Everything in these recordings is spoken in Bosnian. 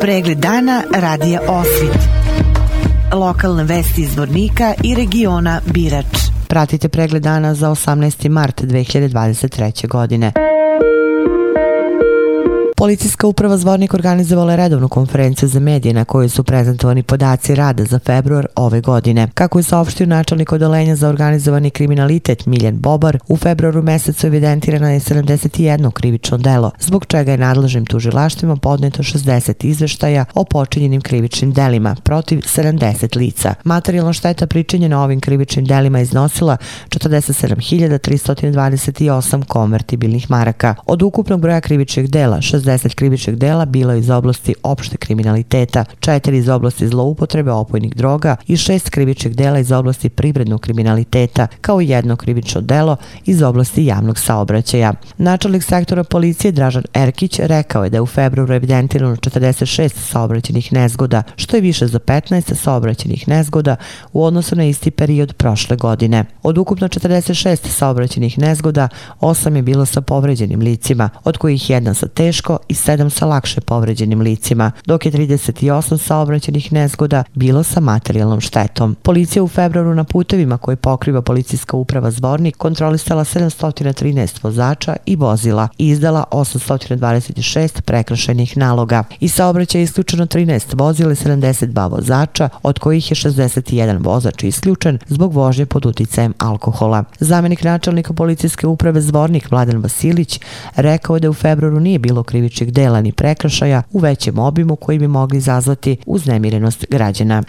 Pregled dana radija Osvit. Lokalne vesti iz Vornika i regiona Birač. Pratite pregled dana za 18. mart 2023. godine. Policijska uprava Zvornik organizovala je redovnu konferenciju za medije na kojoj su prezentovani podaci rada za februar ove godine. Kako je saopštio načelnik odolenja za organizovani kriminalitet Miljen Bobar, u februaru mesecu evidentirana je 71 krivično delo, zbog čega je nadležnim tužilaštvima podneto 60 izveštaja o počinjenim krivičnim delima protiv 70 lica. Materijalna šteta pričinjena ovim krivičnim delima iznosila 47.328 konvertibilnih maraka. Od ukupnog broja krivičnih dela, 60 krivičnih dela bilo iz oblasti opšte kriminaliteta, 4 iz oblasti zloupotrebe opojnih droga i 6 krivičnih dela iz oblasti privrednog kriminaliteta, kao jedno krivično delo iz oblasti javnog saobraćaja. Načelnik sektora policije Dražan Erkić rekao je da je u februaru evidentirano 46 saobraćenih nezgoda, što je više za 15 saobraćenih nezgoda u odnosu na isti period prošle godine. Od ukupno 46 saobraćenih nezgoda, 8 je bilo sa povređenim licima, od kojih jedna sa teško i 7 sa lakše povređenim licima, dok je 38 saobraćenih nezgoda bilo sa materijalnom štetom. Policija u februaru na putevima koje pokriva policijska uprava Zvornik kontrolisala 713 vozača i vozila i izdala 826 prekrašenih naloga. I saobraćaj je isključeno 13 vozila i 72 vozača, od kojih je 61 vozač isključen zbog vožnje pod uticajem alkohola. Zamenik načelnika policijske uprave Zvornik Vladan Vasilić rekao je da u februaru nije bilo krivično krivičnih dela ni prekršaja u većem obimu koji bi mogli izazvati uznemirenost građana.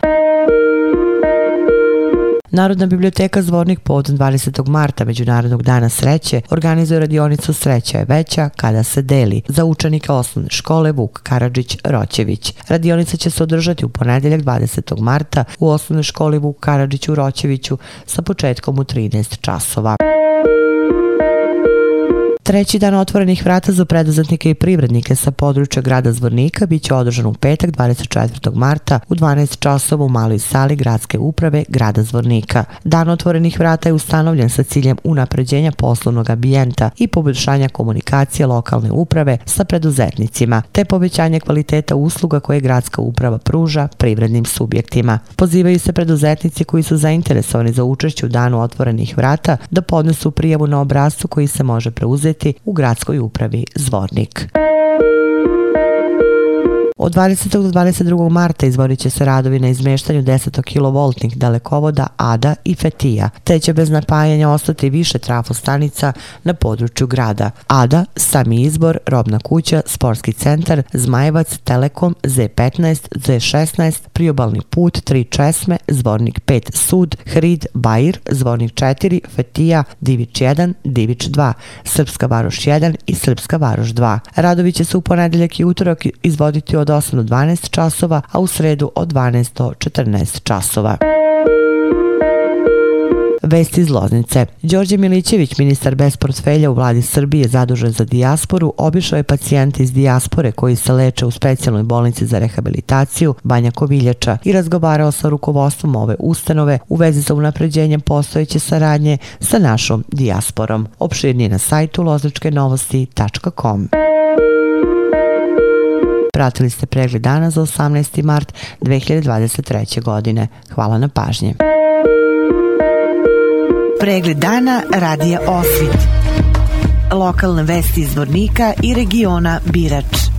Narodna biblioteka Zvornik povodom 20. marta Međunarodnog dana sreće organizuje radionicu Sreća je veća kada se deli za učenike osnovne škole Vuk Karadžić Roćević. Radionica će se održati u ponedeljak 20. marta u osnovnoj školi Vuk Karadžić u Roćeviću sa početkom u 13 časova. Treći dan otvorenih vrata za preduzetnike i privrednike sa područja grada Zvornika biće održan u petak 24. marta u 12 časova u maloj sali gradske uprave grada Zvornika. Dan otvorenih vrata je ustanovljen sa ciljem unapređenja poslovnog ambijenta i poboljšanja komunikacije lokalne uprave sa preduzetnicima, te povećanje kvaliteta usluga koje gradska uprava pruža privrednim subjektima. Pozivaju se preduzetnici koji su zainteresovani za učešće u danu otvorenih vrata da podnesu prijavu na obrazcu koji se može preuzeti raditi u gradskoj upravi Zvornik. Od 20. do 22. marta izvodit će se radovi na izmeštanju 10 kV dalekovoda ADA i Fetija, te će bez napajanja ostati više trafostanica na području grada. ADA, sami izbor, robna kuća, sportski centar, Zmajevac, Telekom, Z15, Z16, priobalni put, 3 česme, zvornik 5 sud, Hrid, Bajir, zvornik 4, Fetija, Divić 1, Divić 2, Srpska varoš 1 i Srpska varoš 2. Radovi će se u ponedeljak i utorak izvoditi od 8 do 12 časova, a u sredu od 12 do 14 časova. Vesti iz Loznice. Đorđe Milićević, ministar bez portfelja u vladi Srbije zadužen za dijasporu, obišao je pacijente iz dijaspore koji se leče u specijalnoj bolnici za rehabilitaciju Banja Koviljača i razgovarao sa rukovodstvom ove ustanove u vezi sa unapređenjem postojeće saradnje sa našom dijasporom. Opširnije na sajtu lozničkenovosti.com. Pratili ste pregled dana za 18. mart 2023. godine. Hvala na pažnje. Pregled dana radija Osvit. Lokalne vesti iz Vornika i regiona Birač.